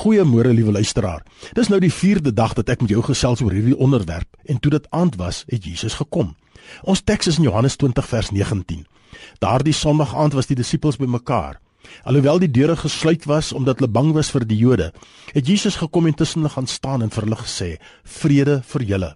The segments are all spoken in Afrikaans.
Goeiemôre liewe luisteraar. Dis nou die 4de dag dat ek met jou gesels oor hierdie onderwerp en toe dit aand was, het Jesus gekom. Ons teks is in Johannes 20 vers 19. Daardie Sondag aand was die disippels bymekaar. Alhoewel die deure gesluit was omdat hulle bang was vir die Jode, het Jesus gekom en tussen hulle gaan staan en vir hulle gesê: "Vrede vir julle."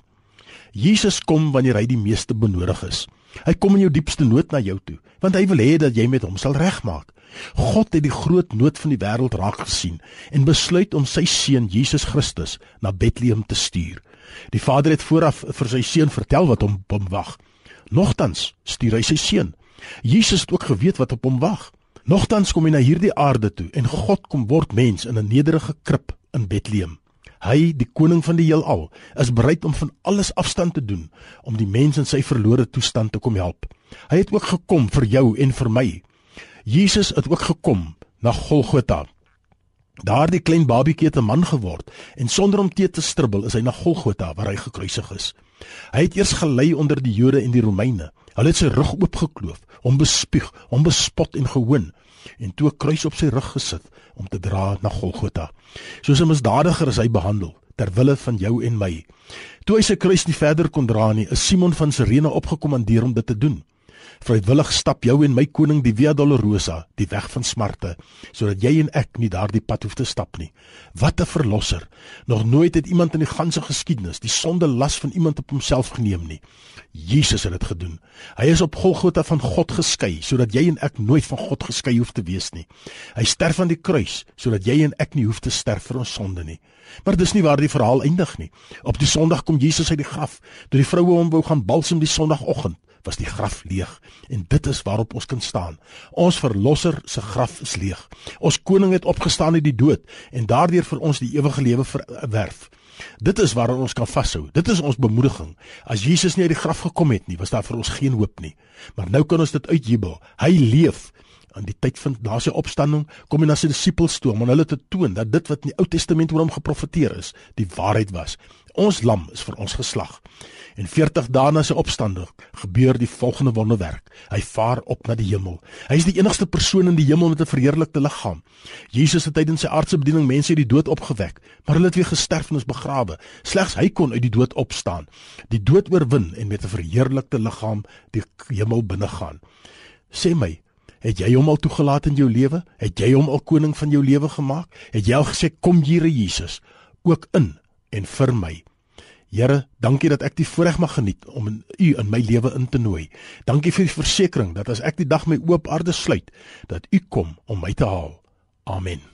Jesus kom wanneer hy die meeste benodig is. Hy kom in jou diepste nood na jou toe, want hy wil hê dat jy met hom sal regmaak. God het die groot nood van die wêreld raak gesien en besluit om sy seun Jesus Christus na Bethlehem te stuur. Die Vader het vooraf vir sy seun vertel wat hom hom wag. Nogtans stuur hy sy seun. Jesus het ook geweet wat op hom wag. Nogtans kom hy na hierdie aarde toe en God kom word mens in 'n nederige krib in Bethlehem. Hy, die koning van die heelal, is bereid om van alles afstand te doen om die mens in sy verlore toestand te kom help. Hy het ook gekom vir jou en vir my. Jesus het ook gekom na Golgotha. Daardie klein babietjie het 'n man geword en sonder om te te stribbel is hy na Golgotha waar hy gekruisig is. Hy het eers gelei onder die Jode en die Romeine. Hulle het sy rug oopgekloof, hom bespieg, hom bespot en gehoon en toe 'n kruis op sy rug gesit om te dra na Golgotha. Soos 'n misdadiger is hy behandel ter wille van jou en my. Toe hy sy kruis nie verder kon dra nie, is Simon van Sirene opgekommandeer om dit te doen. Vrywillig stap jou en my koning die Via Dolorosa, die weg van smarte, sodat jy en ek nie daardie pad hoef te stap nie. Wat 'n verlosser. Nog nooit het iemand in die ganse geskiedenis die sonde las van iemand op homself geneem nie. Jesus het dit gedoen. Hy is op Golgotha van God geskei sodat jy en ek nooit van God geskei hoef te wees nie. Hy sterf aan die kruis sodat jy en ek nie hoef te sterf vir ons sonde nie. Maar dis nie waar die verhaal eindig nie. Op die Sondag kom Jesus uit die graf. Toe die vroue hom wou gaan balsem die Sondagoggend, was die graf leeg en dit is waarop ons kan staan. Ons verlosser se graf is leeg. Ons koning het opgestaan uit die dood en daardeur vir ons die ewige lewe verwerf. Dit is waaraan ons kan vashou. Dit is ons bemoediging. As Jesus nie uit die graf gekom het nie, was daar vir ons geen hoop nie. Maar nou kan ons dit uitjubel. Hy leef. In die tyd van na sy opstanding kom hy na sy disippels toe om aan hulle te toon dat dit wat in die Ou Testament oor hom geprofeteer is, die waarheid was. Ons lam is vir ons geslag. En 40 dae na sy opstanding gebeur die volgende wonderwerk. Hy vaar op na die hemel. Hy is die enigste persoon in die hemel met 'n verheerlikte liggaam. Jesus het tydens sy aardse bediening mense uit die dood opgewek, maar hulle het weer gesterf en is begrawe. Slegs hy kon uit die dood opstaan, die dood oorwin en met 'n verheerlikte liggaam die hemel binnegaan. Sê my, het jy hom al toegelaat in jou lewe? Het jy hom al koning van jou lewe gemaak? Het jy al gesê kom Here Jesus ook in en vir my? Here, dankie dat ek die voorreg mag geniet om in U in my lewe in te nooi. Dankie vir die versekering dat as ek die dag my oop aarde sluit, dat U kom om my te haal. Amen.